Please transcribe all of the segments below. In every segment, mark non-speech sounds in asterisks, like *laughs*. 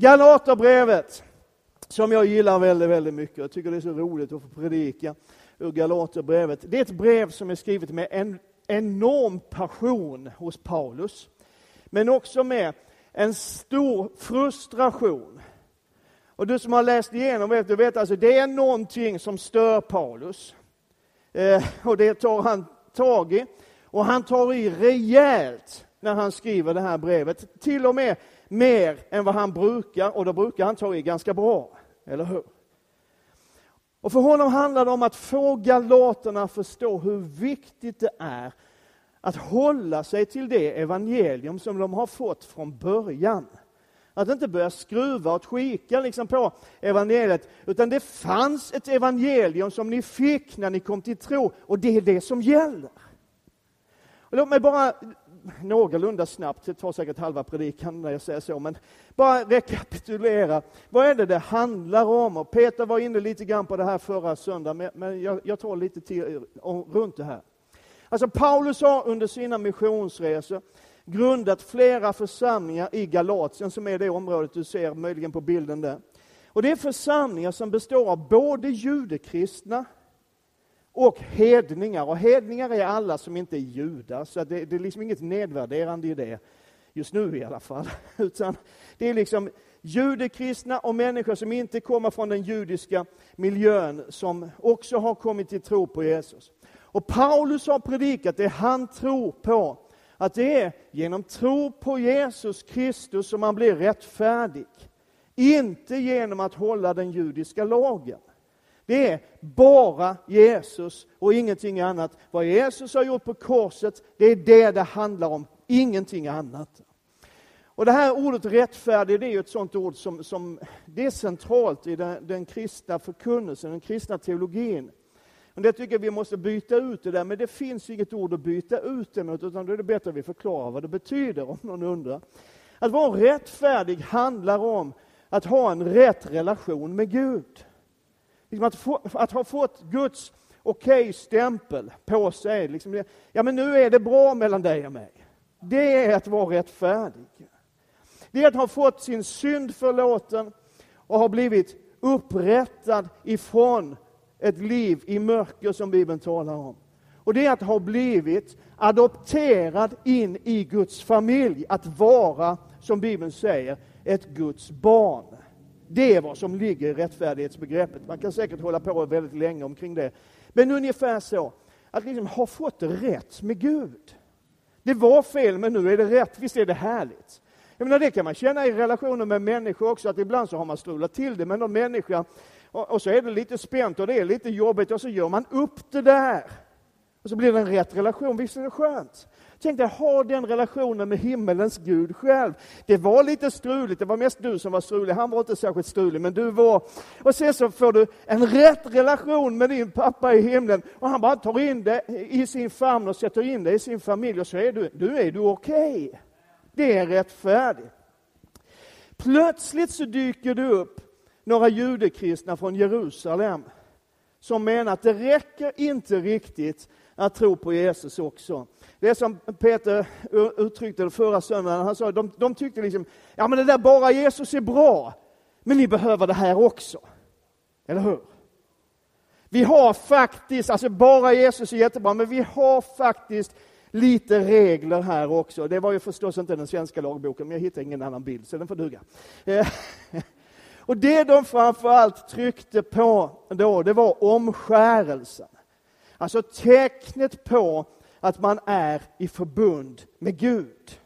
Galaterbrevet, som jag gillar väldigt, väldigt mycket. Jag tycker det är så roligt att få predika ur Galaterbrevet. Det är ett brev som är skrivet med en enorm passion hos Paulus, men också med en stor frustration. Och du som har läst igenom vet, du vet alltså, det är någonting som stör Paulus. Eh, och det tar han tag i. Och han tar i rejält när han skriver det här brevet. Till och med mer än vad han brukar, och då brukar han ta i ganska bra. Eller hur? Och för honom handlar det om att få galaterna att förstå hur viktigt det är att hålla sig till det evangelium som de har fått från början. Att inte börja skruva och skika liksom på evangeliet, utan det fanns ett evangelium som ni fick när ni kom till tro, och det är det som gäller. Och låt mig bara någorlunda snabbt, det tar säkert halva predikan när jag säger så, men bara rekapitulera. Vad är det det handlar om? Och Peter var inne lite grann på det här förra söndagen, men jag, jag tar lite till runt det här. Alltså Paulus har under sina missionsresor grundat flera församlingar i Galatien, som är det området du ser möjligen på bilden där. Och det är församlingar som består av både judekristna och hedningar. Och hedningar är alla som inte är judar, så det, det är liksom inget nedvärderande i det, just nu i alla fall. *laughs* Utan det är liksom judekristna och människor som inte kommer från den judiska miljön, som också har kommit till tro på Jesus. Och Paulus har predikat det han tror på, att det är genom tro på Jesus Kristus som man blir rättfärdig. Inte genom att hålla den judiska lagen. Det är bara Jesus och ingenting annat. Vad Jesus har gjort på korset, det är det det handlar om, ingenting annat. Och Det här ordet rättfärdig, det är ett sånt ord som, som det är centralt i den, den kristna förkunnelsen, den kristna teologin. Och det tycker jag vi måste byta ut det där, men det finns inget ord att byta ut det mot, utan då är det bättre att vi förklarar vad det betyder, om någon undrar. Att vara rättfärdig handlar om att ha en rätt relation med Gud. Liksom att, få, att, ha fått Guds okej-stämpel på sig. Liksom ja, men nu är det bra mellan dig och mig. Det är att vara rättfärdig. Det är att ha fått sin synd förlåten och ha blivit upprättad ifrån ett liv i mörker som Bibeln talar om. Och det är att ha blivit adopterad in i Guds familj, att vara, som Bibeln säger, ett Guds barn. Det är vad som ligger i rättfärdighetsbegreppet. Man kan säkert hålla på väldigt länge omkring det. Men ungefär så, att liksom ha fått rätt med Gud. Det var fel, men nu är det rätt. Visst är det härligt? Jag menar, det kan man känna i relationer med människor också, att ibland så har man strulat till det med någon människa och, och, så är det lite spänt och det är lite jobbigt och så gör man upp det där. Och så blir det en rätt relation. Visst är det skönt? Tänk dig ha den relationen med himmelens Gud själv. Det var lite struligt, det var mest du som var strulig, han var inte särskilt strulig, men du var... Och sen så får du en rätt relation med din pappa i himlen och han bara tar in dig i sin famn och sätter in dig i sin familj och så är du, du är du okej. Okay. Det är rättfärdigt. Plötsligt så dyker det upp några judekristna från Jerusalem som menar att det räcker inte riktigt att tro på Jesus också. Det är som Peter uttryckte det förra söndagen, han sa, de, de tyckte liksom, ja men det där bara Jesus är bra, men ni behöver det här också. Eller hur? Vi har faktiskt, alltså bara Jesus är jättebra, men vi har faktiskt lite regler här också. Det var ju förstås inte den svenska lagboken, men jag hittade ingen annan bild, så den får duga. Eh, *laughs* och det de framförallt tryckte på då, det var omskärelsen. Alltså tecknet på att man är i förbund med Gud.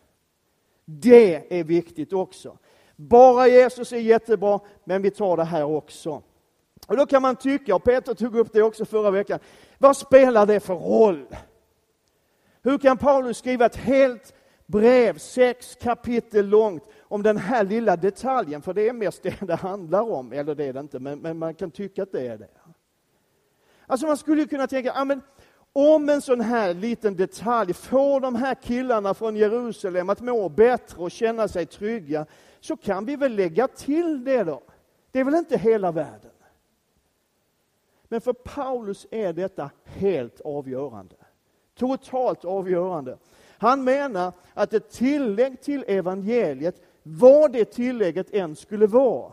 Det är viktigt också. Bara Jesus är jättebra, men vi tar det här också. Och Då kan man tycka, och Peter tog upp det också förra veckan, vad spelar det för roll? Hur kan Paulus skriva ett helt brev, sex kapitel långt, om den här lilla detaljen? För det är mest det det handlar om, eller det är det inte, men, men man kan tycka att det är det. Alltså man skulle kunna tänka, ja, men om en sån här liten detalj får de här killarna från Jerusalem att må bättre och känna sig trygga, så kan vi väl lägga till det då. Det är väl inte hela världen. Men för Paulus är detta helt avgörande. Totalt avgörande. Han menar att ett tillägg till evangeliet, vad det tillägget än skulle vara.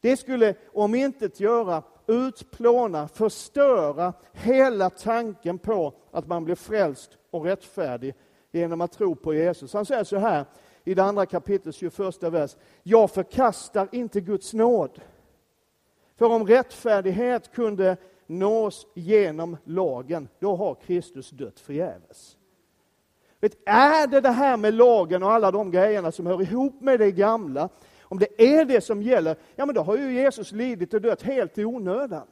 Det skulle om inte göra, utplåna, förstöra hela tanken på att man blir frälst och rättfärdig genom att tro på Jesus. Han säger så här i det andra kapitlet, 21 vers. Jag förkastar inte Guds nåd. För om rättfärdighet kunde nås genom lagen, då har Kristus dött förgäves. Vet, är det det här med lagen och alla de grejerna som hör ihop med det gamla, om det är det som gäller, ja men då har ju Jesus lidit och dött helt i onödan.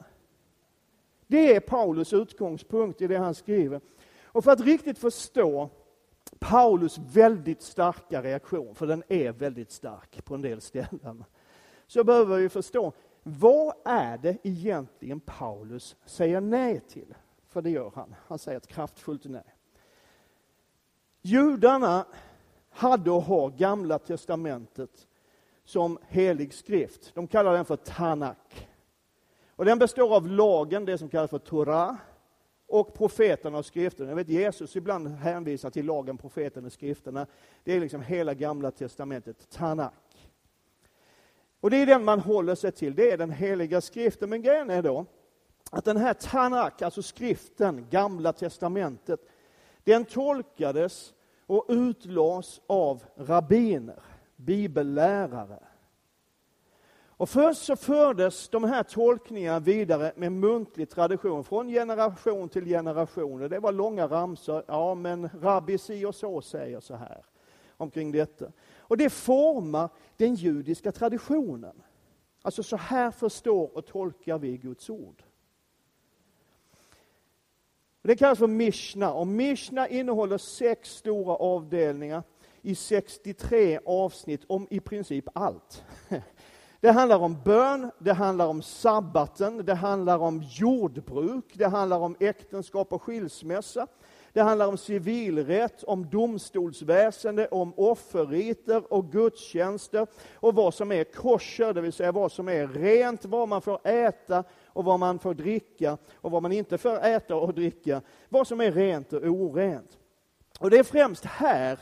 Det är Paulus utgångspunkt i det han skriver. Och för att riktigt förstå Paulus väldigt starka reaktion, för den är väldigt stark på en del ställen, så behöver vi förstå vad är det egentligen Paulus säger nej till? För det gör han. Han säger ett kraftfullt nej. Judarna hade och har Gamla Testamentet som helig skrift. De kallar den för Tanak. Och den består av lagen, det som kallas för Torah, och profeterna och skrifterna. Jag vet Jesus ibland hänvisar till lagen, profeterna och skrifterna. Det är liksom hela Gamla Testamentet, Tanak. Och det är den man håller sig till, det är den heliga skriften. Men grejen är då att den här Tanak, alltså skriften, Gamla Testamentet, den tolkades och utlades av rabbiner, bibellärare. Och först så fördes de här tolkningarna vidare med muntlig tradition från generation till generation. Det var långa ramsor. Ja, men rabbi si och så säger så här omkring detta. Och det formar den judiska traditionen. Alltså så här förstår och tolkar vi Guds ord. Det kallas för Mishna och Mishna innehåller sex stora avdelningar i 63 avsnitt om i princip allt. *laughs* Det handlar om bön, det handlar om sabbaten, det handlar om jordbruk, det handlar om äktenskap och skilsmässa, det handlar om civilrätt, om domstolsväsende, om offerriter och gudstjänster och vad som är kosher, det vill säga vad som är rent, vad man får äta och vad man får dricka och vad man inte får äta och dricka, vad som är rent och orent. Och det är främst här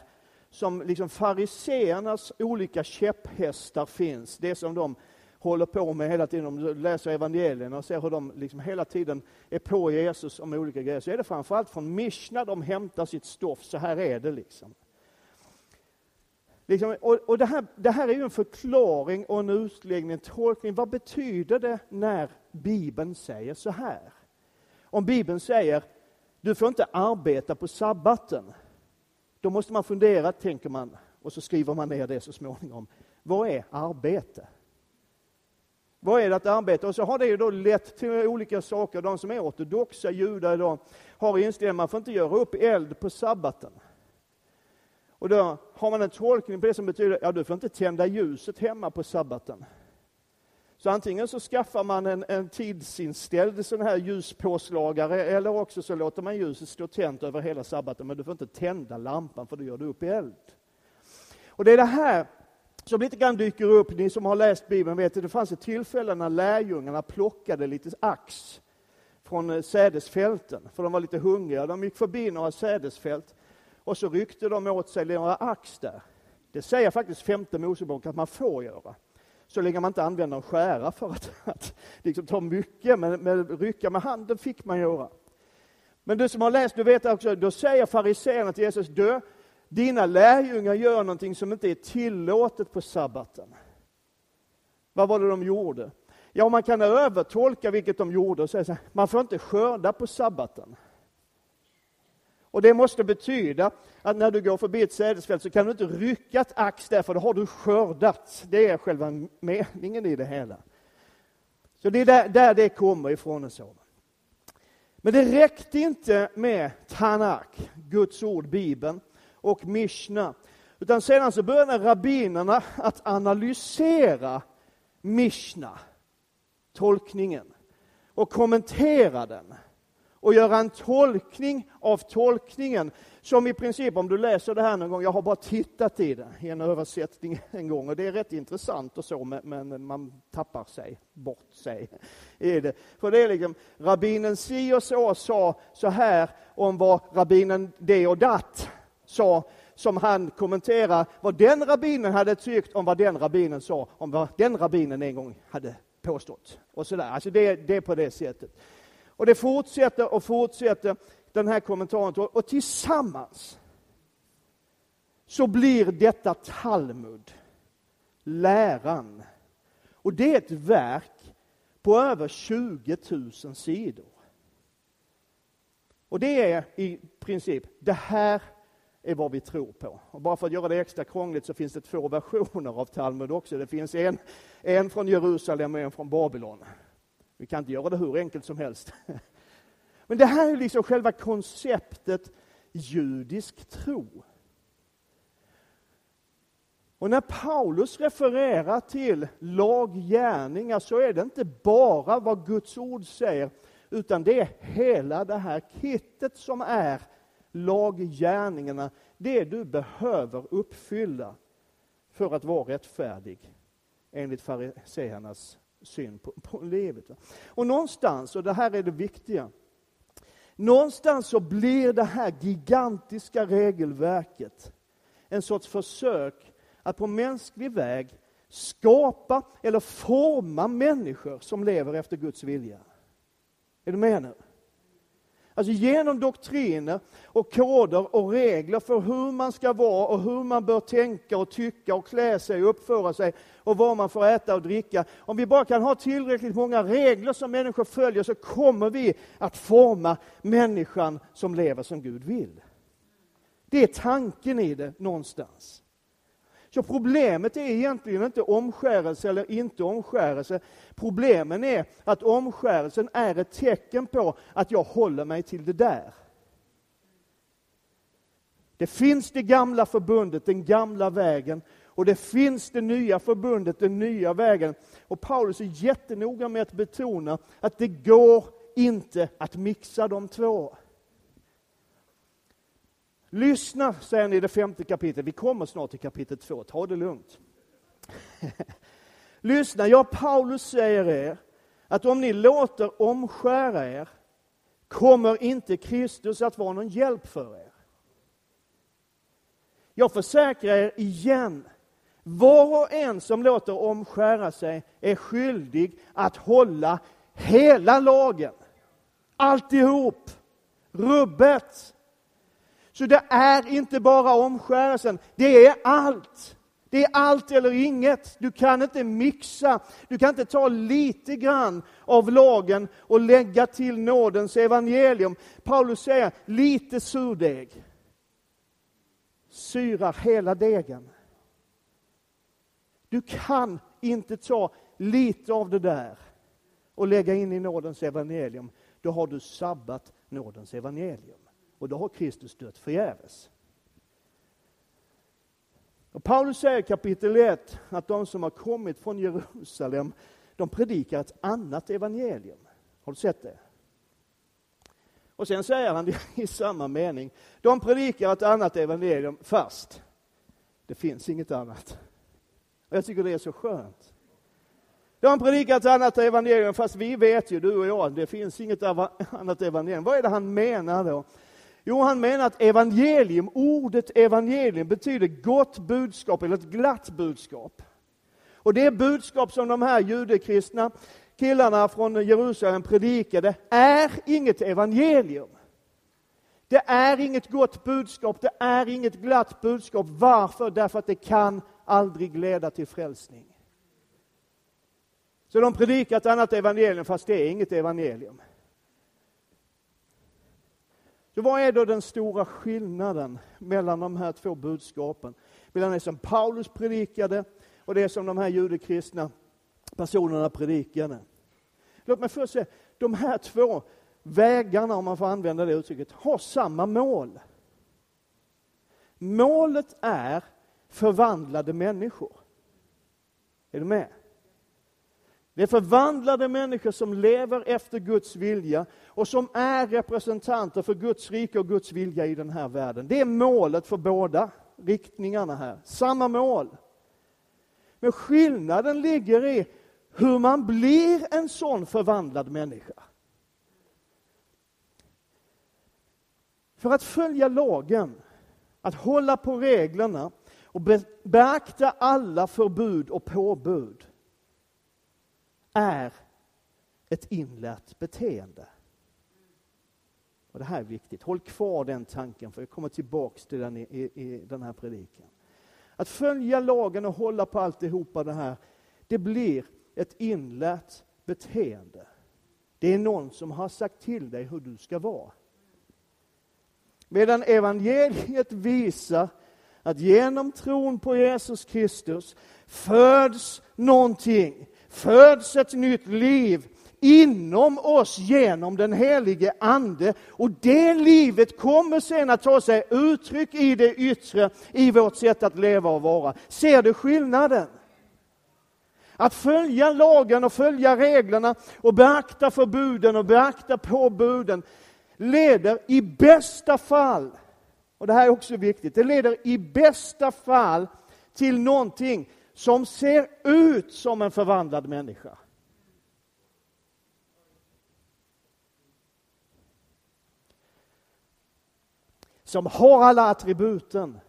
som liksom fariseernas olika käpphästar finns, det som de håller på med hela tiden. Om du läser evangelierna och ser hur de liksom hela tiden är på Jesus om olika grejer. Så är det framförallt från Mishna de hämtar sitt stoff. Så här är det liksom. liksom och, och det, här, det här är ju en förklaring och en utläggning, en tolkning. Vad betyder det när Bibeln säger så här? Om Bibeln säger, du får inte arbeta på sabbaten. Då måste man fundera, tänker man, och så skriver man ner det så småningom. Vad är arbete? Vad är det att arbeta? Och så har det ju då lett till olika saker. De som är ortodoxa judar idag har inställningen att man får inte göra upp eld på sabbaten. Och då har man en tolkning på det som betyder, ja du får inte tända ljuset hemma på sabbaten. Så antingen så skaffar man en, en tidsinställd sån här ljuspåslagare eller också så låter man ljuset stå tänt över hela sabbaten men du får inte tända lampan för då gör du upp eld. Och det är det här som lite grann dyker upp, ni som har läst Bibeln vet att det fanns ett tillfälle när lärjungarna plockade lite ax från eh, sädesfälten, för de var lite hungriga. De gick förbi några sädesfält och så ryckte de åt sig några ax där. Det säger faktiskt femte Mosebok att man får göra. Så länge man inte använder en skära för att, *laughs* att liksom ta mycket, men, men rycka med handen fick man göra. Men du som har läst, du vet också, då säger fariséerna till Jesus, du, dina lärjungar gör någonting som inte är tillåtet på sabbaten. Vad var det de gjorde? Ja, man kan övertolka vilket de gjorde och säga så här, man får inte skörda på sabbaten. Och det måste betyda att när du går förbi ett sädesfält så kan du inte rycka ett ax där, för då har du skördat. Det är själva meningen i det hela. Så det är där, där det kommer ifrån och så. Men det räckte inte med Tanak, Guds ord, Bibeln, och Mishna. Utan sedan så började rabbinerna att analysera Mishna, tolkningen, och kommentera den och göra en tolkning av tolkningen som i princip, om du läser det här någon gång, jag har bara tittat i det i en översättning *laughs* en gång och det är rätt intressant och så, men man tappar sig, bort sig i det. För det är liksom, rabbinen si och så sa så här om vad rabbinen det och datt sa, som han kommenterar vad den rabbinen hade tyckt om vad den rabbinen sa, om vad den rabbinen en gång hade påstått. Och sådär. Alltså det, det är på det sättet. Och det fortsätter och fortsätter, den här kommentaren. Och tillsammans så blir detta Talmud, läran. Och det är ett verk på över 20 000 sidor. Och det är i princip, det här är vad vi tror på. Och bara för att göra det extra krångligt så finns det två versioner av Talmud också. Det finns en, en från Jerusalem och en från Babylon. Vi kan inte göra det hur enkelt som helst. *laughs* Men det här är liksom själva konceptet judisk tro. Och när Paulus refererar till laggärningar så är det inte bara vad Guds ord säger, utan det är hela det här kittet som är laggärningarna, det du behöver uppfylla för att vara rättfärdig enligt fariseernas syn på, på livet. Och någonstans, och det här är det viktiga, någonstans så blir det här gigantiska regelverket en sorts försök att på mänsklig väg skapa eller forma människor som lever efter Guds vilja. Är du med nu? Alltså genom doktriner och koder och regler för hur man ska vara och hur man bör tänka och tycka och klä sig och uppföra sig och vad man får äta och dricka. Om vi bara kan ha tillräckligt många regler som människor följer så kommer vi att forma människan som lever som Gud vill. Det är tanken i det någonstans. Så problemet är egentligen inte omskärelse eller inte omskärelse. Problemen är att omskärelsen är ett tecken på att jag håller mig till det där. Det finns det gamla förbundet, den gamla vägen, och det finns det nya förbundet, den nya vägen. Och Paulus är jättenoga med att betona att det går inte att mixa de två. Lyssna, säger ni i det femte kapitlet. Vi kommer snart till kapitel två, ta det lugnt. *laughs* Lyssna, jag Paulus säger er att om ni låter omskära er kommer inte Kristus att vara någon hjälp för er. Jag försäkrar er igen, var och en som låter omskära sig är skyldig att hålla hela lagen. Alltihop, rubbet. Så det är inte bara omskärelsen, det är allt. Det är allt eller inget. Du kan inte mixa. Du kan inte ta lite grann av lagen och lägga till nådens evangelium. Paulus säger, lite surdeg syrar hela degen. Du kan inte ta lite av det där och lägga in i nådens evangelium. Då har du sabbat nådens evangelium. Och då har Kristus dött förgäves. Och Paulus säger i kapitel 1 att de som har kommit från Jerusalem, de predikar ett annat evangelium. Har du sett det? Och sen säger han *laughs* i samma mening, de predikar ett annat evangelium fast det finns inget annat. Och jag tycker det är så skönt. De predikar ett annat evangelium fast vi vet ju, du och jag, det finns inget annat evangelium. Vad är det han menar då? Jo, han menar att evangelium, ordet evangelium betyder gott budskap eller ett glatt budskap. Och det budskap som de här judekristna killarna från Jerusalem predikade är inget evangelium. Det är inget gott budskap, det är inget glatt budskap. Varför? Därför att det kan aldrig leda till frälsning. Så de predikar ett annat evangelium fast det är inget evangelium. Så vad är då den stora skillnaden mellan de här två budskapen? Mellan det som Paulus predikade och det som de här judekristna personerna predikade. Låt mig först säga, de här två vägarna, om man får använda det uttrycket, har samma mål. Målet är förvandlade människor. Är du med? Det är förvandlade människor som lever efter Guds vilja och som är representanter för Guds rike och Guds vilja i den här världen. Det är målet för båda riktningarna här. Samma mål. Men skillnaden ligger i hur man blir en sån förvandlad människa. För att följa lagen att hålla på reglerna och beakta alla förbud och påbud är ett inlärt beteende. Och Det här är viktigt. Håll kvar den tanken, för jag kommer tillbaks till den i, i, i den här predikan. Att följa lagen och hålla på alltihopa det här, det blir ett inlärt beteende. Det är någon som har sagt till dig hur du ska vara. Medan evangeliet visar att genom tron på Jesus Kristus föds någonting, föds ett nytt liv inom oss genom den helige Ande. Och det livet kommer sen att ta sig uttryck i det yttre, i vårt sätt att leva och vara. Ser du skillnaden? Att följa lagen och följa reglerna och beakta förbuden och beakta påbuden leder i bästa fall, och det här är också viktigt, det leder i bästa fall till någonting som ser ut som en förvandlad människa. Som har alla attributen.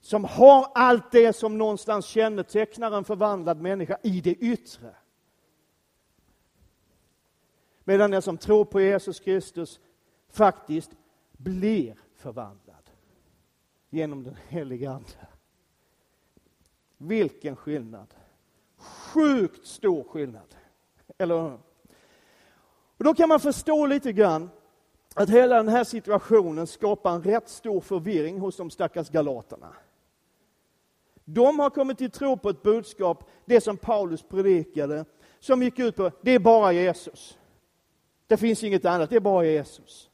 Som har allt det som någonstans kännetecknar en förvandlad människa i det yttre. Medan den som tror på Jesus Kristus faktiskt blir förvandlad genom den heliga Ande. Vilken skillnad! Sjukt stor skillnad. Eller? Och Då kan man förstå lite grann att hela den här situationen skapar en rätt stor förvirring hos de stackars galaterna. De har kommit till tro på ett budskap, det som Paulus predikade, som gick ut på det är bara Jesus. Det finns inget annat, det är bara Jesus.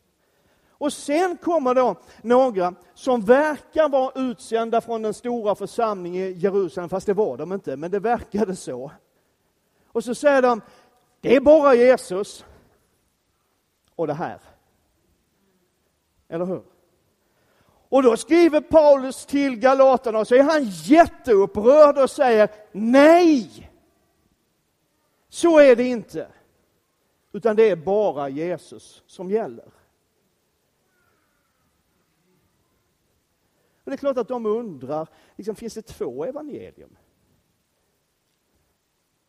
Och sen kommer då några som verkar vara utsända från den stora församlingen i Jerusalem, fast det var de inte, men det verkade så. Och så säger de, det är bara Jesus och det här. Eller hur? Och då skriver Paulus till Galaterna och så är han jätteupprörd och säger nej! Så är det inte. Utan det är bara Jesus som gäller. Och det är klart att de undrar, liksom, finns det två evangelium?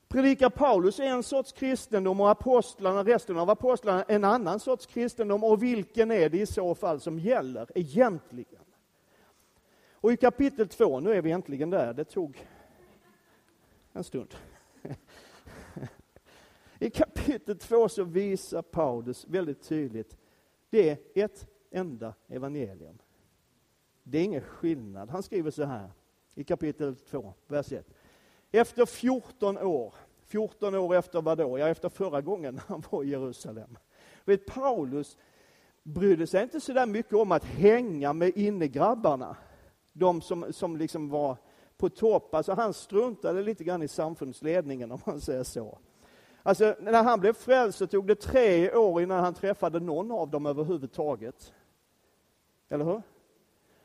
Predikar Paulus en sorts kristendom och apostlarna, resten av apostlarna en annan sorts kristendom och vilken är det i så fall som gäller egentligen? Och i kapitel 2, nu är vi äntligen där, det tog en stund. *laughs* I kapitel 2 så visar Paulus väldigt tydligt, det är ett enda evangelium. Det är ingen skillnad. Han skriver så här i kapitel 2, vers 1. Efter 14 år, 14 år efter vad då? Ja, efter förra gången han var i Jerusalem. Vet, Paulus brydde sig inte så där mycket om att hänga med innegrabbarna. De som, som liksom var på topp. Alltså han struntade lite grann i samfundsledningen om man säger så. Alltså, när han blev frälst så tog det tre år innan han träffade någon av dem överhuvudtaget. Eller hur?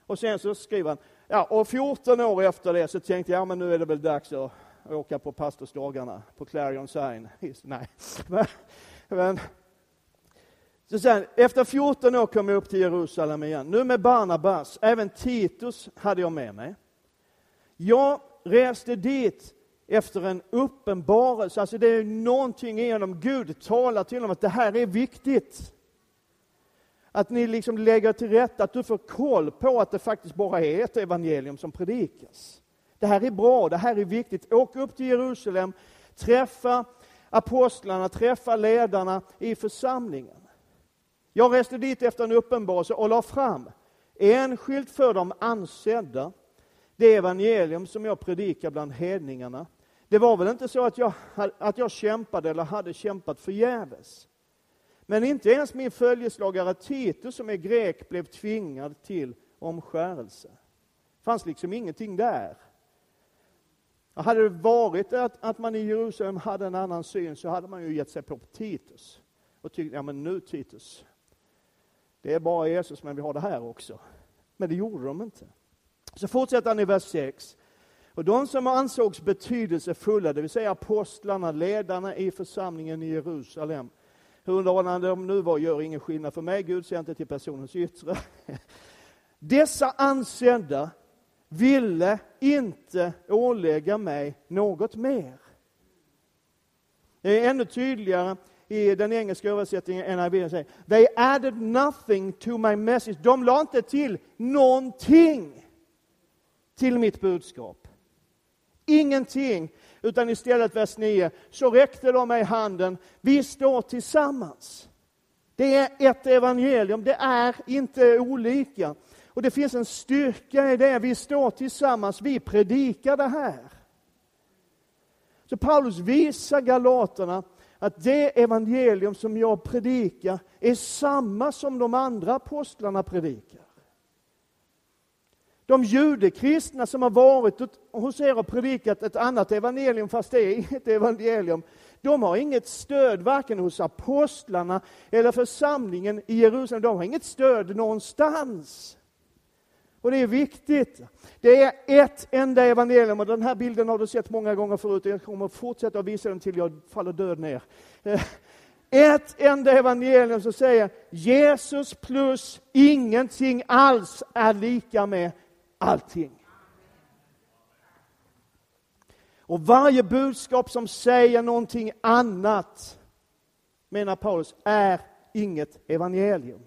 Och sen så skriver han, ja, och 14 år efter det så tänkte jag, ja men nu är det väl dags att åka på pastorsdagarna på Clarion Sign. *laughs* Nej, men, men så sen, efter 14 år kom jag upp till Jerusalem igen, nu med Barnabas, även Titus hade jag med mig. Jag reste dit efter en uppenbarelse, alltså det är någonting genom Gud talar till dem att det här är viktigt. Att ni liksom lägger till rätta, att du får koll på att det faktiskt bara är ett evangelium som predikas. Det här är bra, det här är viktigt. Åk upp till Jerusalem, träffa apostlarna, träffa ledarna i församlingen. Jag reste dit efter en uppenbarelse och la fram enskilt för de ansedda det evangelium som jag predikar bland hedningarna. Det var väl inte så att jag, att jag kämpade eller hade kämpat förgäves. Men inte ens min följeslagare Titus som är grek blev tvingad till omskärelse. Det fanns liksom ingenting där. Hade det varit att, att man i Jerusalem hade en annan syn så hade man ju gett sig på Titus och tyckt, ja men nu Titus, det är bara Jesus men vi har det här också. Men det gjorde de inte. Så fortsätter han i vers 6. Och de som ansågs betydelsefulla, det vill säga apostlarna, ledarna i församlingen i Jerusalem, Hurdana de nu var gör ingen skillnad för mig, Gud ser inte till personens yttre. *laughs* Dessa ansedda ville inte ålägga mig något mer. Det är ännu tydligare i den engelska översättningen NIV säger They added nothing to my message. De la inte till någonting till mitt budskap. Ingenting, utan istället vers 9, så räckte de mig handen. Vi står tillsammans. Det är ett evangelium, det är inte olika. Och det finns en styrka i det. Vi står tillsammans, vi predikar det här. Så Paulus visar galaterna att det evangelium som jag predikar är samma som de andra apostlarna predikar. De judekristna som har varit hos er och predikat ett annat evangelium, fast det är *laughs* inget evangelium, de har inget stöd varken hos apostlarna eller församlingen i Jerusalem. De har inget stöd någonstans. Och det är viktigt. Det är ett enda evangelium och den här bilden har du sett många gånger förut. Jag kommer fortsätta att visa den till jag faller död ner. Eh, ett enda evangelium som säger Jesus plus ingenting alls är lika med allting. Och varje budskap som säger någonting annat, menar Paulus, är inget evangelium.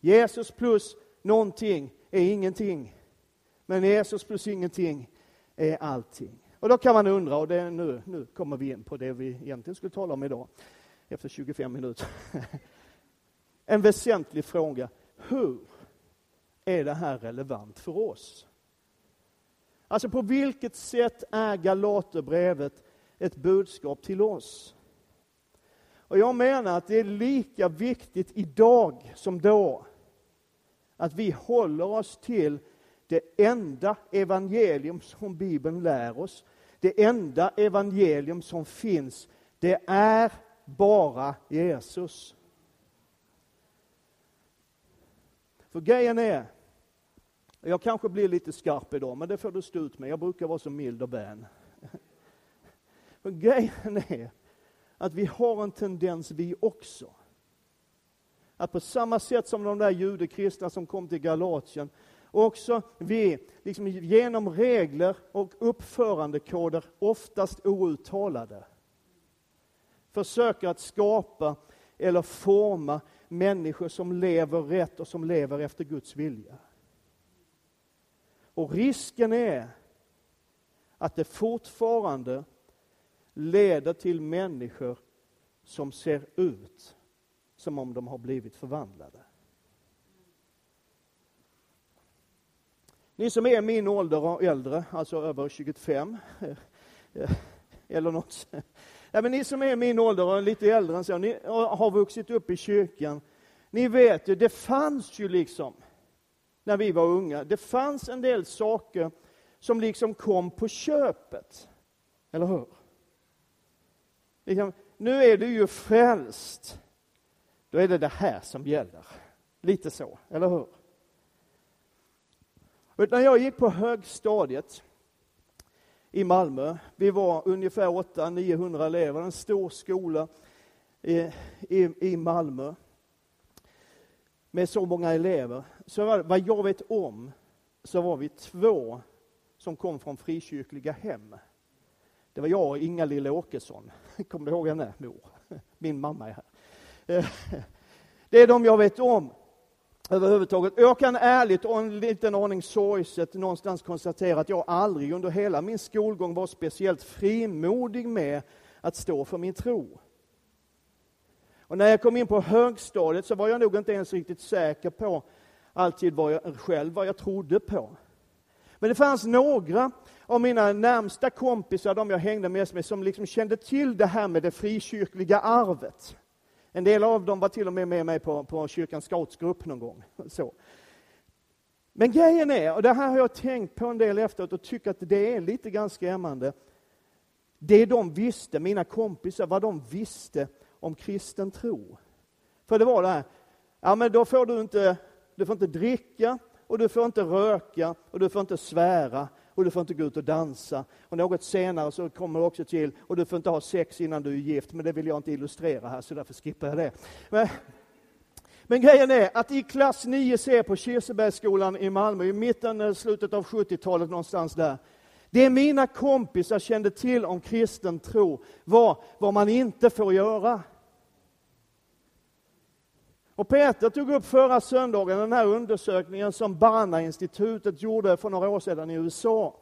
Jesus plus någonting är ingenting. Men Jesus plus ingenting är allting. Och då kan man undra, och det nu, nu kommer vi in på det vi egentligen skulle tala om idag, efter 25 minuter. *laughs* En väsentlig fråga. Hur är det här relevant för oss? Alltså på vilket sätt är Galaterbrevet ett budskap till oss? Och jag menar att det är lika viktigt idag som då att vi håller oss till det enda evangelium som Bibeln lär oss. Det enda evangelium som finns, det är bara Jesus. För grejen är, jag kanske blir lite skarp idag, men det får du stå ut med. Jag brukar vara så mild och vän. *laughs* Grejen är att vi har en tendens vi också att på samma sätt som de där judekristna som kom till Galatien, också vi, liksom genom regler och uppförandekoder, oftast outtalade, försöker att skapa eller forma människor som lever rätt och som lever efter Guds vilja. Och risken är att det fortfarande leder till människor som ser ut som om de har blivit förvandlade. Ni som är min ålder och äldre, alltså över 25, *laughs* eller något. Ja, men ni som är min ålder och lite äldre än så, ni har vuxit upp i kyrkan. Ni vet ju, det fanns ju liksom, när vi var unga, det fanns en del saker som liksom kom på köpet. Eller hur? Liksom, nu är du ju frälst då är det det här som gäller. Lite så, eller hur? Och när jag gick på högstadiet i Malmö, vi var ungefär 800-900 elever, en stor skola i, i, i Malmö med så många elever. Så var, vad jag vet om så var vi två som kom från frikyrkliga hem. Det var jag och Inga Lille Åkesson. *laughs* Kommer du ihåg henne, mor? *laughs* Min mamma är här. Eh, *laughs* det är de jag vet om överhuvudtaget. Jag kan ärligt och en liten aning sorgset någonstans konstatera att jag aldrig under hela min skolgång var speciellt frimodig med att stå för min tro. Och när jag kom in på högstadiet så var jag nog inte ens riktigt säker på alltid vad jag själv vad jag trodde på. Men det fanns några av mina närmsta kompisar, de jag hängde mest med, som liksom kände till det här med det frikyrkliga arvet. En del av dem var till och med med mig på, på kyrkans scoutsgrupp någon gång. Så. Men grejen är, och det här har jag tänkt på en del efteråt och tycker att det är lite grann skrämmande. Det de visste, mina kompisar, vad de visste om kristen tro. För det var det här, ja men då får du inte, du får inte dricka och du får inte röka och du får inte svära och du får inte gå ut och dansa. Och något senare så kommer det också till, och du får inte ha sex innan du är gift, men det vill jag inte illustrera här så därför skippar jag det. Men, men grejen är att i klass 9C på Kirsebergsskolan i Malmö, i mitten, eh, slutet av 70-talet någonstans där, det mina kompisar kände till om kristen tro var vad man inte får göra. Och Peter tog upp förra söndagen den här undersökningen som Barna-institutet gjorde för några år sedan i USA.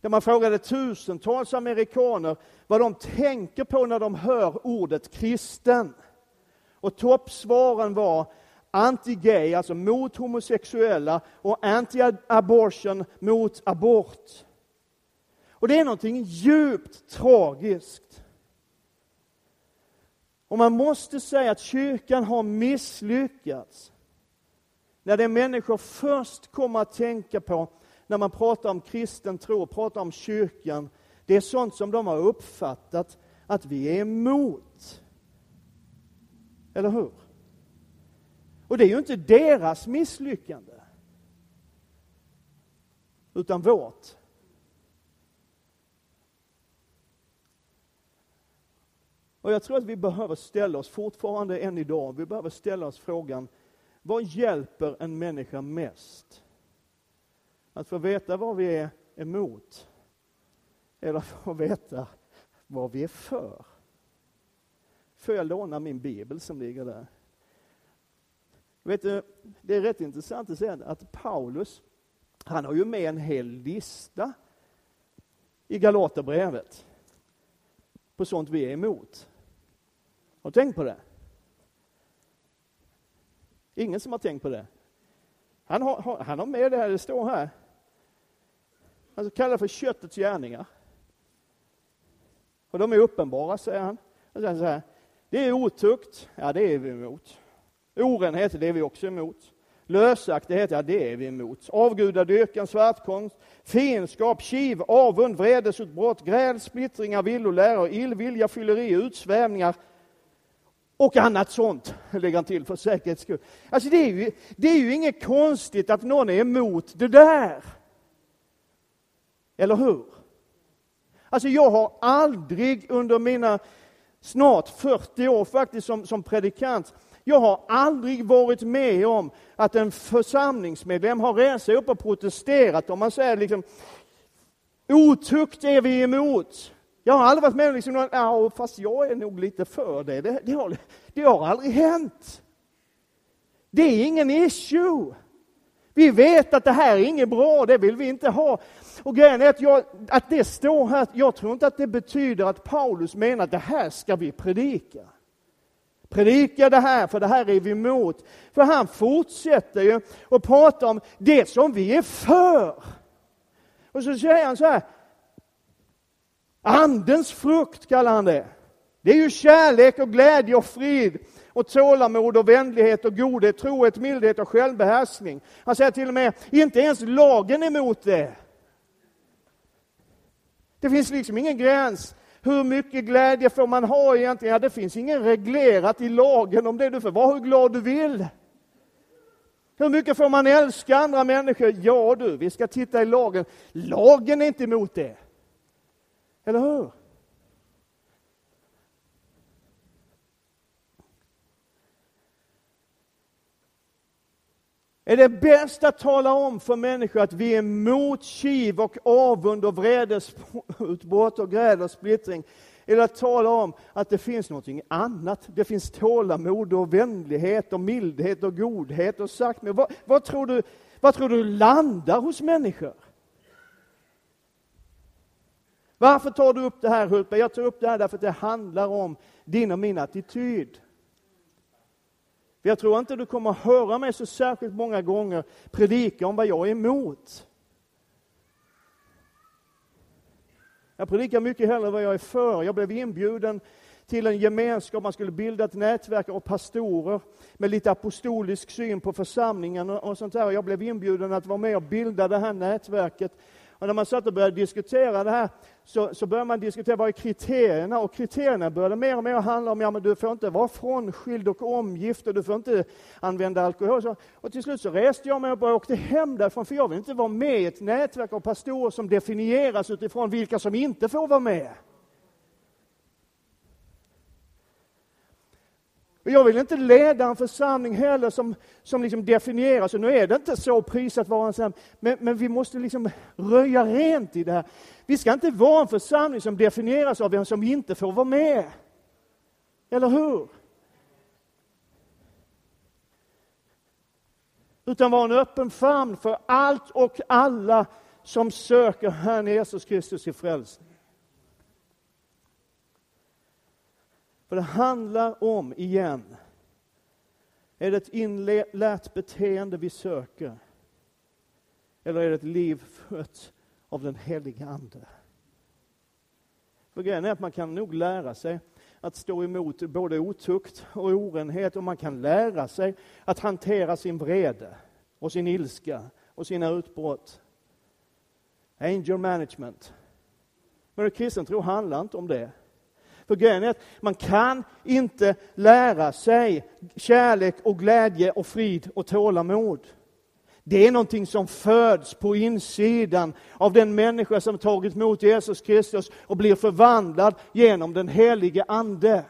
Där man frågade tusentals amerikaner vad de tänker på när de hör ordet kristen. Och toppsvaren var anti-gay, alltså mot homosexuella, och anti-abortion, mot abort. Och det är någonting djupt tragiskt. Och man måste säga att kyrkan har misslyckats. När det människor först kommer att tänka på när man pratar om kristen tro, pratar om kyrkan, det är sånt som de har uppfattat att vi är emot. Eller hur? Och det är ju inte deras misslyckande. Utan vårt. Och jag tror att vi behöver ställa oss, fortfarande än idag, vi behöver ställa oss frågan, vad hjälper en människa mest? Att få veta vad vi är emot? Eller få veta vad vi är för? Får jag låna min bibel som ligger där? Vet du, det är rätt intressant att se att Paulus, han har ju med en hel lista i Galaterbrevet på sånt vi är emot. Har du tänkt på det? Ingen som har tänkt på det? Han har, han har med det här, det står här. Han kallar det för köttets gärningar. Och de är uppenbara, säger han. Och sen så här, det är otukt, ja det är vi emot. Orenhet, det är vi också emot. Lösaktighet, ja det är vi emot. Avgudadyrkan, svartkonst, fiendskap, kiv, avund, vredesutbrott, gräl, splittringar, villoläror, illvilja, fylleri, utsvävningar och annat sånt, lägger han till för säkerhets skull. Alltså det är, ju, det är ju inget konstigt att någon är emot det där. Eller hur? Alltså jag har aldrig under mina snart 40 år faktiskt som, som predikant, jag har aldrig varit med om att en församlingsmedlem har rest sig upp och protesterat om man säger liksom otukt är vi emot. Jag har aldrig varit med om liksom någon, ja, fast jag är nog lite för det. Det, det, har, det har aldrig hänt. Det är ingen issue. Vi vet att det här är inget bra, det vill vi inte ha. Och grejen är att, jag, att det står här, jag tror inte att det betyder att Paulus menar att det här ska vi predika. Predika det här, för det här är vi emot. För han fortsätter ju att prata om det som vi är för. Och så säger han så här, Andens frukt kallar han det. Det är ju kärlek och glädje och frid och tålamod och vänlighet och godhet, trohet, mildhet och självbehärskning. Han säger till och med, inte ens lagen är emot det. Det finns liksom ingen gräns. Hur mycket glädje får man ha egentligen? Ja, det finns ingen reglerat i lagen om det. Du får vara hur glad du vill. Hur mycket får man älska andra människor? Ja du, vi ska titta i lagen. Lagen är inte emot det. Eller hur? Är det bäst att tala om för människor att vi är emot kiv och avund och vredesutbrott och gräl och splittring? Eller att tala om att det finns något annat. Det finns tålamod och vänlighet och mildhet och godhet och sagt vad, vad, tror du, vad tror du landar hos människor? Varför tar du upp det här Hultberg? Jag tar upp det här därför att det handlar om din och min attityd. Jag tror inte du kommer höra mig så särskilt många gånger predika om vad jag är emot. Jag predikar mycket hellre vad jag är för. Jag blev inbjuden till en gemenskap, man skulle bilda ett nätverk av pastorer med lite apostolisk syn på församlingen och sånt där. Jag blev inbjuden att vara med och bilda det här nätverket. Och när man satt och började diskutera det här så, så började man diskutera vad är kriterierna och kriterierna började mer och mer handla om ja, men du får inte vara frånskild och omgift och du får inte använda alkohol. Så, och till slut så reste jag mig upp och åkte hem därifrån för jag vill inte vara med i ett nätverk av pastorer som definieras utifrån vilka som inte får vara med. Jag vill inte leda en församling heller som, som liksom definieras, och nu är det inte så prisat vara en men, men vi måste liksom röja rent i det här. Vi ska inte vara en församling som definieras av vem som inte får vara med. Eller hur? Utan vara en öppen famn för allt och alla som söker Herren Jesus Kristus i frälsning. För det handlar om, igen, är det ett inlärt beteende vi söker? Eller är det ett liv fött av den helige Ande? För grejen är att man kan nog lära sig att stå emot både otukt och orenhet och man kan lära sig att hantera sin vrede och sin ilska och sina utbrott. Angel management. Men kristen tro handlar inte om det. För grejen är att man kan inte lära sig kärlek och glädje och frid och tålamod. Det är någonting som föds på insidan av den människa som tagit emot Jesus Kristus och blir förvandlad genom den helige Ande.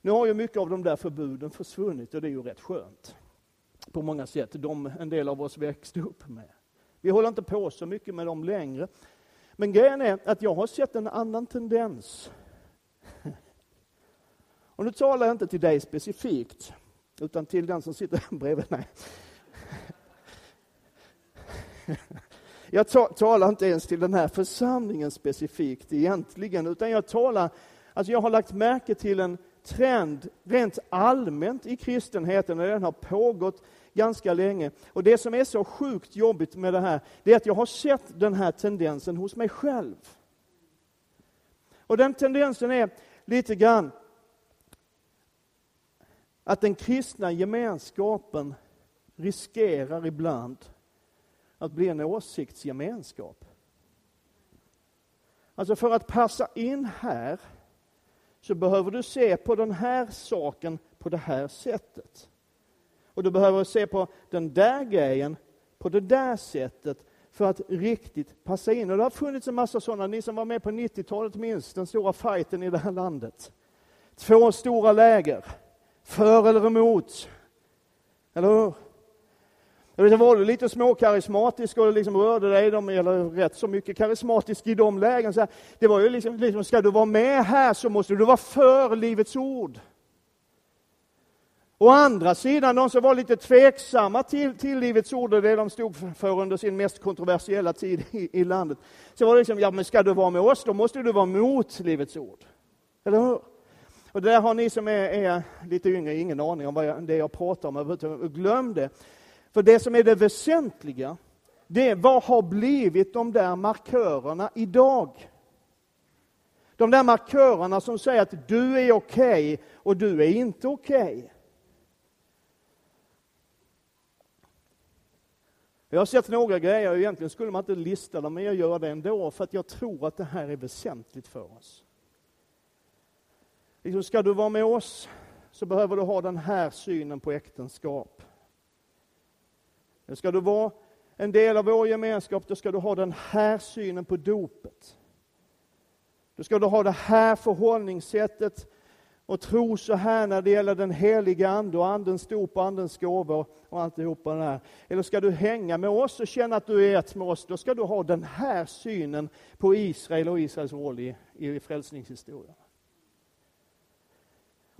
Nu har ju mycket av de där förbuden försvunnit och det är ju rätt skönt. På många sätt, de en del av oss växte upp med. Vi håller inte på så mycket med dem längre. Men grejen är att jag har sett en annan tendens. *laughs* Och nu talar jag inte till dig specifikt, utan till den som sitter *laughs* bredvid mig. Jag talar inte ens till den här församlingen specifikt egentligen, utan jag talar, alltså jag har lagt märke till en trend rent allmänt i kristenheten, och den har pågått ganska länge. Och det som är så sjukt jobbigt med det här, det är att jag har sett den här tendensen hos mig själv. Och den tendensen är lite grann att den kristna gemenskapen riskerar ibland att bli en åsiktsgemenskap. Alltså för att passa in här så behöver du se på den här saken på det här sättet. Och du behöver se på den där grejen på det där sättet för att riktigt passa in. Och det har funnits en massa sådana, ni som var med på 90-talet minst, den stora fighten i det här landet. Två stora läger, för eller emot. Eller hur? Jag vet, var du lite småkarismatisk och liksom rörde dig, de, eller rätt så mycket karismatisk i de lägen. Så här, det var ju liksom, liksom, ska du vara med här så måste du vara för Livets Ord. Å andra sidan, de som var lite tveksamma till, till Livets Ord och det de stod för under sin mest kontroversiella tid i, i landet, så var det liksom, ja men ska du vara med oss, då måste du vara mot Livets Ord. Eller hur? Och där har ni som är, är lite yngre ingen aning om vad jag, det jag pratar om, glöm det. För det som är det väsentliga, det är vad har blivit de där markörerna idag? De där markörerna som säger att du är okej okay och du är inte okej. Okay. Jag har sett några grejer, egentligen skulle man inte lista dem, men jag gör det ändå, för att jag tror att det här är väsentligt för oss. Liksom, ska du vara med oss, så behöver du ha den här synen på äktenskap. Ska du vara en del av vår gemenskap, då ska du ha den här synen på dopet. Då ska du ha det här förhållningssättet och tro så här när det gäller den heliga Ande och Andens dop och Andens gåvor och alltihopa det här. Eller ska du hänga med oss och känna att du är ett med oss, då ska du ha den här synen på Israel och Israels roll i, i frälsningshistorien.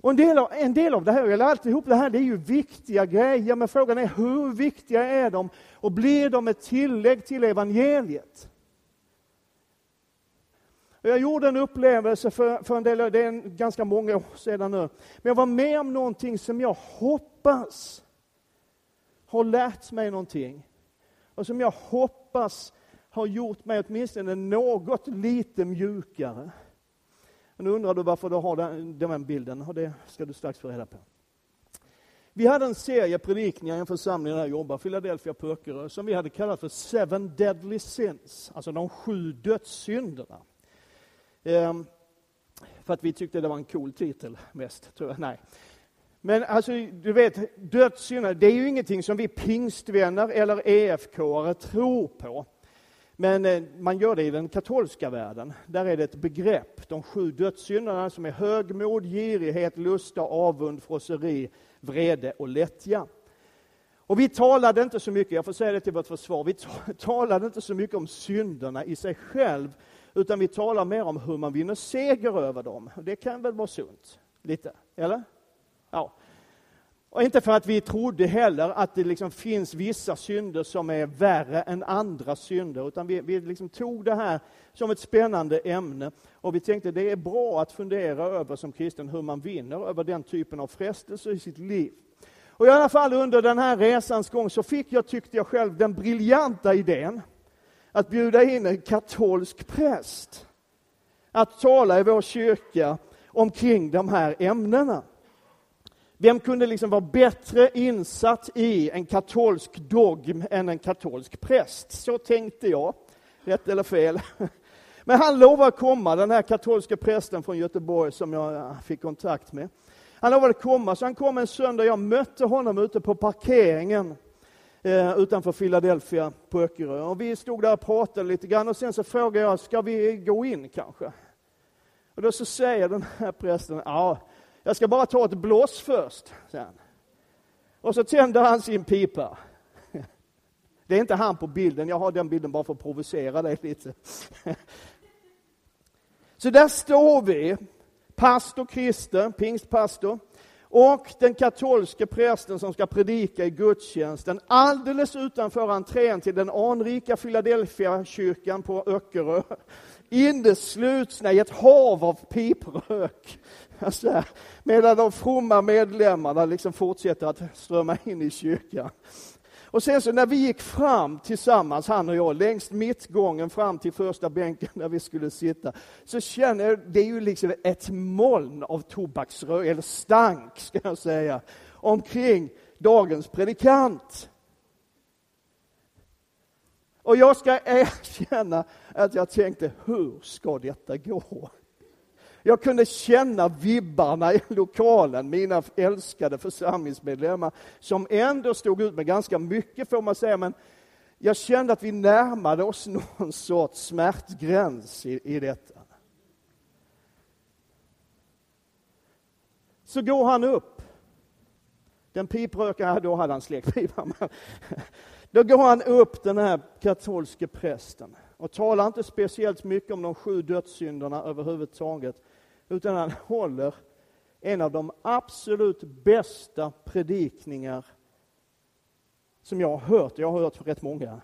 Och en del, av, en del av det här, eller alltihop det här, det är ju viktiga grejer, men frågan är hur viktiga är de? Och blir de ett tillägg till evangeliet? Jag gjorde en upplevelse för, för en del, det är ganska många år sedan nu, men jag var med om någonting som jag hoppas har lärt mig någonting. Och som jag hoppas har gjort mig åtminstone något lite mjukare. Nu undrar du varför du har den, den bilden, och det ska du strax få reda på. Vi hade en serie predikningar i en församling där jag jobbar, Philadelphia på Öckerö, som vi hade kallat för Seven Deadly Sins, alltså de sju dödssynderna. Ehm, för att vi tyckte det var en cool titel mest, tror jag. Nej. Men alltså, du vet, dödssynder, det är ju ingenting som vi pingstvänner eller EFK-are tror på. Men eh, man gör det i den katolska världen. Där är det ett begrepp, de sju dödssynderna som är högmod, girighet, lusta, avund, frosseri, vrede och lättja. Och vi talade inte så mycket, jag får säga det till vårt försvar, vi *laughs* talade inte så mycket om synderna i sig själv, utan vi talar mer om hur man vinner seger över dem. Det kan väl vara sunt? Lite, eller? Ja. Och inte för att vi trodde heller att det liksom finns vissa synder som är värre än andra synder, utan vi, vi liksom tog det här som ett spännande ämne och vi tänkte det är bra att fundera över som kristen hur man vinner över den typen av frestelser i sitt liv. Och i alla fall under den här resans gång så fick jag, tyckte jag själv, den briljanta idén att bjuda in en katolsk präst att tala i vår kyrka omkring de här ämnena. Vem kunde liksom vara bättre insatt i en katolsk dogm än en katolsk präst? Så tänkte jag. Rätt eller fel? *laughs* Men han lovade att komma, den här katolska prästen från Göteborg som jag ah, fick kontakt med. Han lovade att komma, så han kom en söndag. Jag mötte honom ute på parkeringen eh, utanför Philadelphia på Öckerö. Och vi stod där och pratade lite grann och sen så frågade jag, ska vi gå in kanske? Och då så säger den här prästen, ja, jag ska bara ta ett blås först, sen. Och så tänder han sin pipa. *laughs* Det är inte han på bilden, jag har den bilden bara för att provocera dig lite. *laughs* Så där står vi, pastor Christer, pingstpastor, och den katolske prästen som ska predika i gudstjänsten alldeles utanför entrén till den anrika Philadelphia-kyrkan på Öckerö. *laughs* Inneslutna i ett hav av piprök. *laughs* Alltså, medan de fromma medlemmarna liksom fortsätter att strömma in i kyrkan. Och sen så när vi gick fram tillsammans, han och jag, längs mittgången fram till första bänken där vi skulle sitta, så känner jag, det är ju liksom ett moln av tobaksrök, eller stank ska jag säga, omkring dagens predikant. Och jag ska erkänna att jag tänkte, hur ska detta gå? Jag kunde känna vibbarna i lokalen, mina älskade församlingsmedlemmar, som ändå stod ut med ganska mycket får man säga, men jag kände att vi närmade oss någon sorts smärtgräns i, i detta. Så går han upp. Den piprökaren, då hade han släckt pipan. Då går han upp, den här katolske prästen, och talar inte speciellt mycket om de sju dödssynderna överhuvudtaget, utan han håller en av de absolut bästa predikningar som jag har hört, jag har hört rätt många,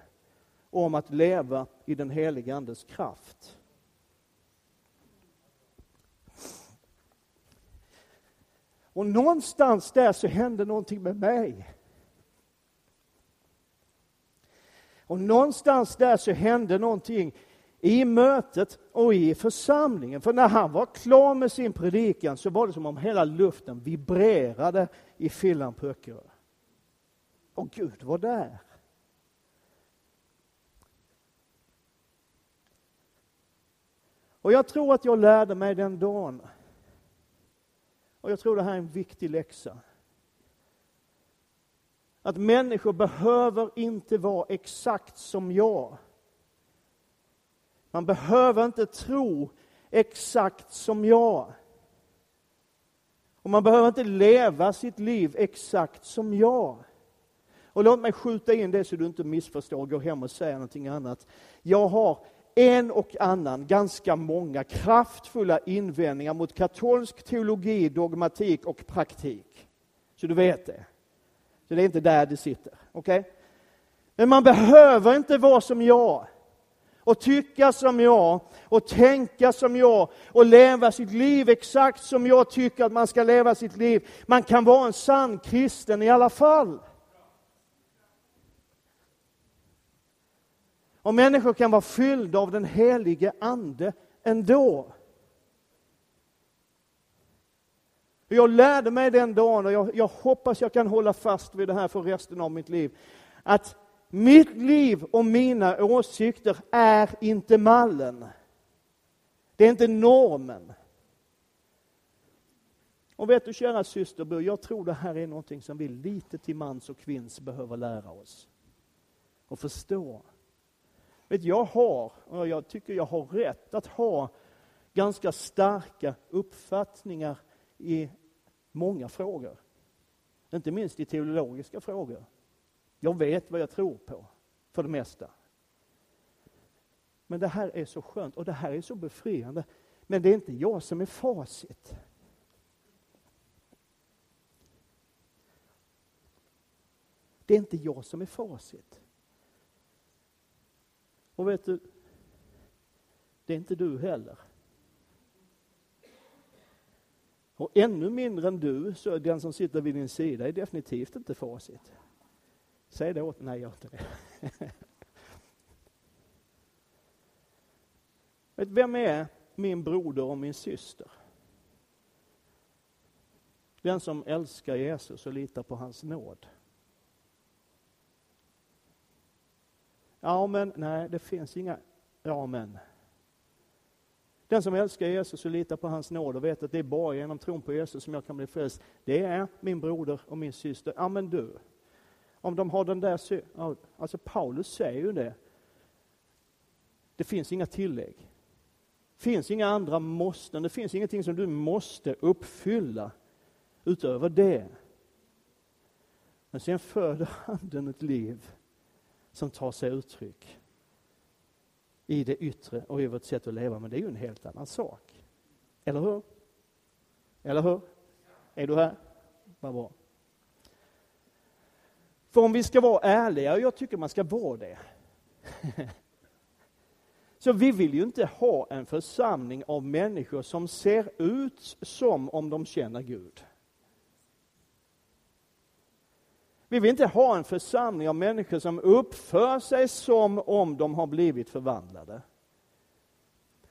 om att leva i den helige Andes kraft. Och någonstans där så hände någonting med mig. Och någonstans där så hände någonting i mötet och i församlingen. För när han var klar med sin predikan så var det som om hela luften vibrerade i fyllan på Öckerö. Och Gud var där. Och jag tror att jag lärde mig den dagen. Och jag tror det här är en viktig läxa. Att människor behöver inte vara exakt som jag. Man behöver inte tro exakt som jag. Och man behöver inte leva sitt liv exakt som jag. Och låt mig skjuta in det så du inte missförstår och går hem och säger någonting annat. Jag har en och annan, ganska många kraftfulla invändningar mot katolsk teologi, dogmatik och praktik. Så du vet det. Så det är inte där det sitter. Okej? Okay? Men man behöver inte vara som jag och tycka som jag och tänka som jag och leva sitt liv exakt som jag tycker att man ska leva sitt liv. Man kan vara en sann kristen i alla fall. Och människor kan vara fyllda av den helige Ande ändå. Jag lärde mig den dagen, och jag, jag hoppas jag kan hålla fast vid det här för resten av mitt liv, att mitt liv och mina åsikter är inte mallen. Det är inte normen. Och vet du kära systerbror, jag tror det här är någonting som vi lite till mans och kvinns behöver lära oss. Och förstå. Vet, jag har, och jag tycker jag har rätt att ha ganska starka uppfattningar i många frågor. Inte minst i teologiska frågor. Jag vet vad jag tror på, för det mesta. Men det här är så skönt och det här är så befriande. Men det är inte jag som är facit. Det är inte jag som är facit. Och vet du, det är inte du heller. Och ännu mindre än du, så är den som sitter vid din sida är definitivt inte facit. Säg det åt Nej, gör inte det. *laughs* Vet, vem är min broder och min syster? Den som älskar Jesus och litar på hans nåd. Ja, men nej, det finns inga ja, men. Den som älskar Jesus och litar på hans nåd och vet att det är bara genom tron på Jesus som jag kan bli frälst. Det är min broder och min syster. Ja, men du. Om de har den där synen. Alltså Paulus säger ju det. Det finns inga tillägg. Det finns inga andra måsten. Det finns ingenting som du måste uppfylla utöver det. Men sen föder Anden ett liv som tar sig uttryck i det yttre och i vårt sätt att leva. Men det är ju en helt annan sak. Eller hur? Eller hur? Är du här? Vad bra. För om vi ska vara ärliga, och jag tycker man ska vara det. *laughs* Så vi vill ju inte ha en församling av människor som ser ut som om de känner Gud. Vi vill inte ha en församling av människor som uppför sig som om de har blivit förvandlade.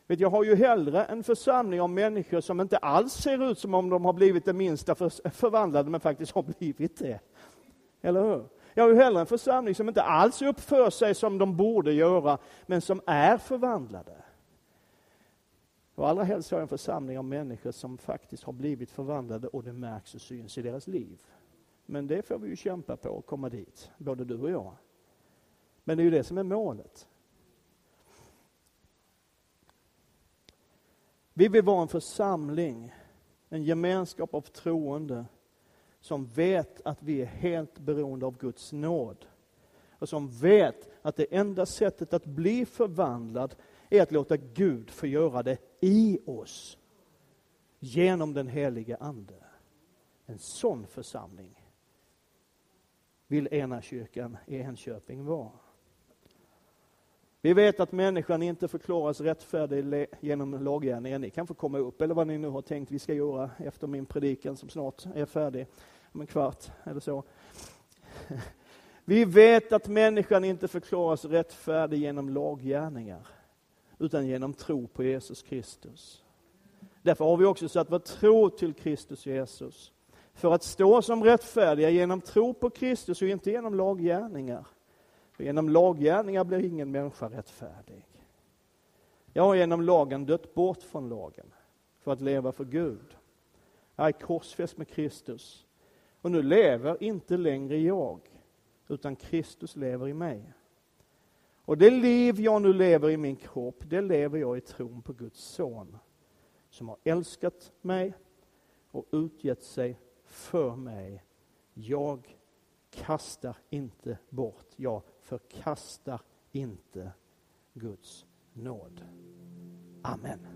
Vet, jag har ju hellre en församling av människor som inte alls ser ut som om de har blivit det minsta förvandlade, men faktiskt har blivit det. Eller hur? Jag har ju hellre en församling som inte alls uppför sig som de borde göra, men som är förvandlade. Och allra helst har jag en församling av människor som faktiskt har blivit förvandlade och det märks och syns i deras liv. Men det får vi ju kämpa på att komma dit, både du och jag. Men det är ju det som är målet. Vi vill vara en församling, en gemenskap av troende som vet att vi är helt beroende av Guds nåd. Och som vet att det enda sättet att bli förvandlad är att låta Gud få göra det i oss. Genom den helige Ande. En sån församling vill ena kyrkan i Enköping vara. Vi vet att människan inte förklaras rättfärdig genom laggärningar. Ni kan få komma upp, eller vad ni nu har tänkt vi ska göra efter min predikan som snart är färdig, om en kvart eller så. Vi vet att människan inte förklaras rättfärdig genom laggärningar, utan genom tro på Jesus Kristus. Därför har vi också satt vår tro till Kristus Jesus för att stå som rättfärdiga genom tro på Kristus och inte genom laggärningar. För genom laggärningar blir ingen människa rättfärdig. Jag har genom lagen dött bort från lagen för att leva för Gud. Jag är korsfäst med Kristus. Och nu lever inte längre jag, utan Kristus lever i mig. Och det liv jag nu lever i min kropp, det lever jag i tron på Guds son, som har älskat mig och utgett sig för mig. Jag kastar inte bort, jag förkastar inte Guds nåd. Amen.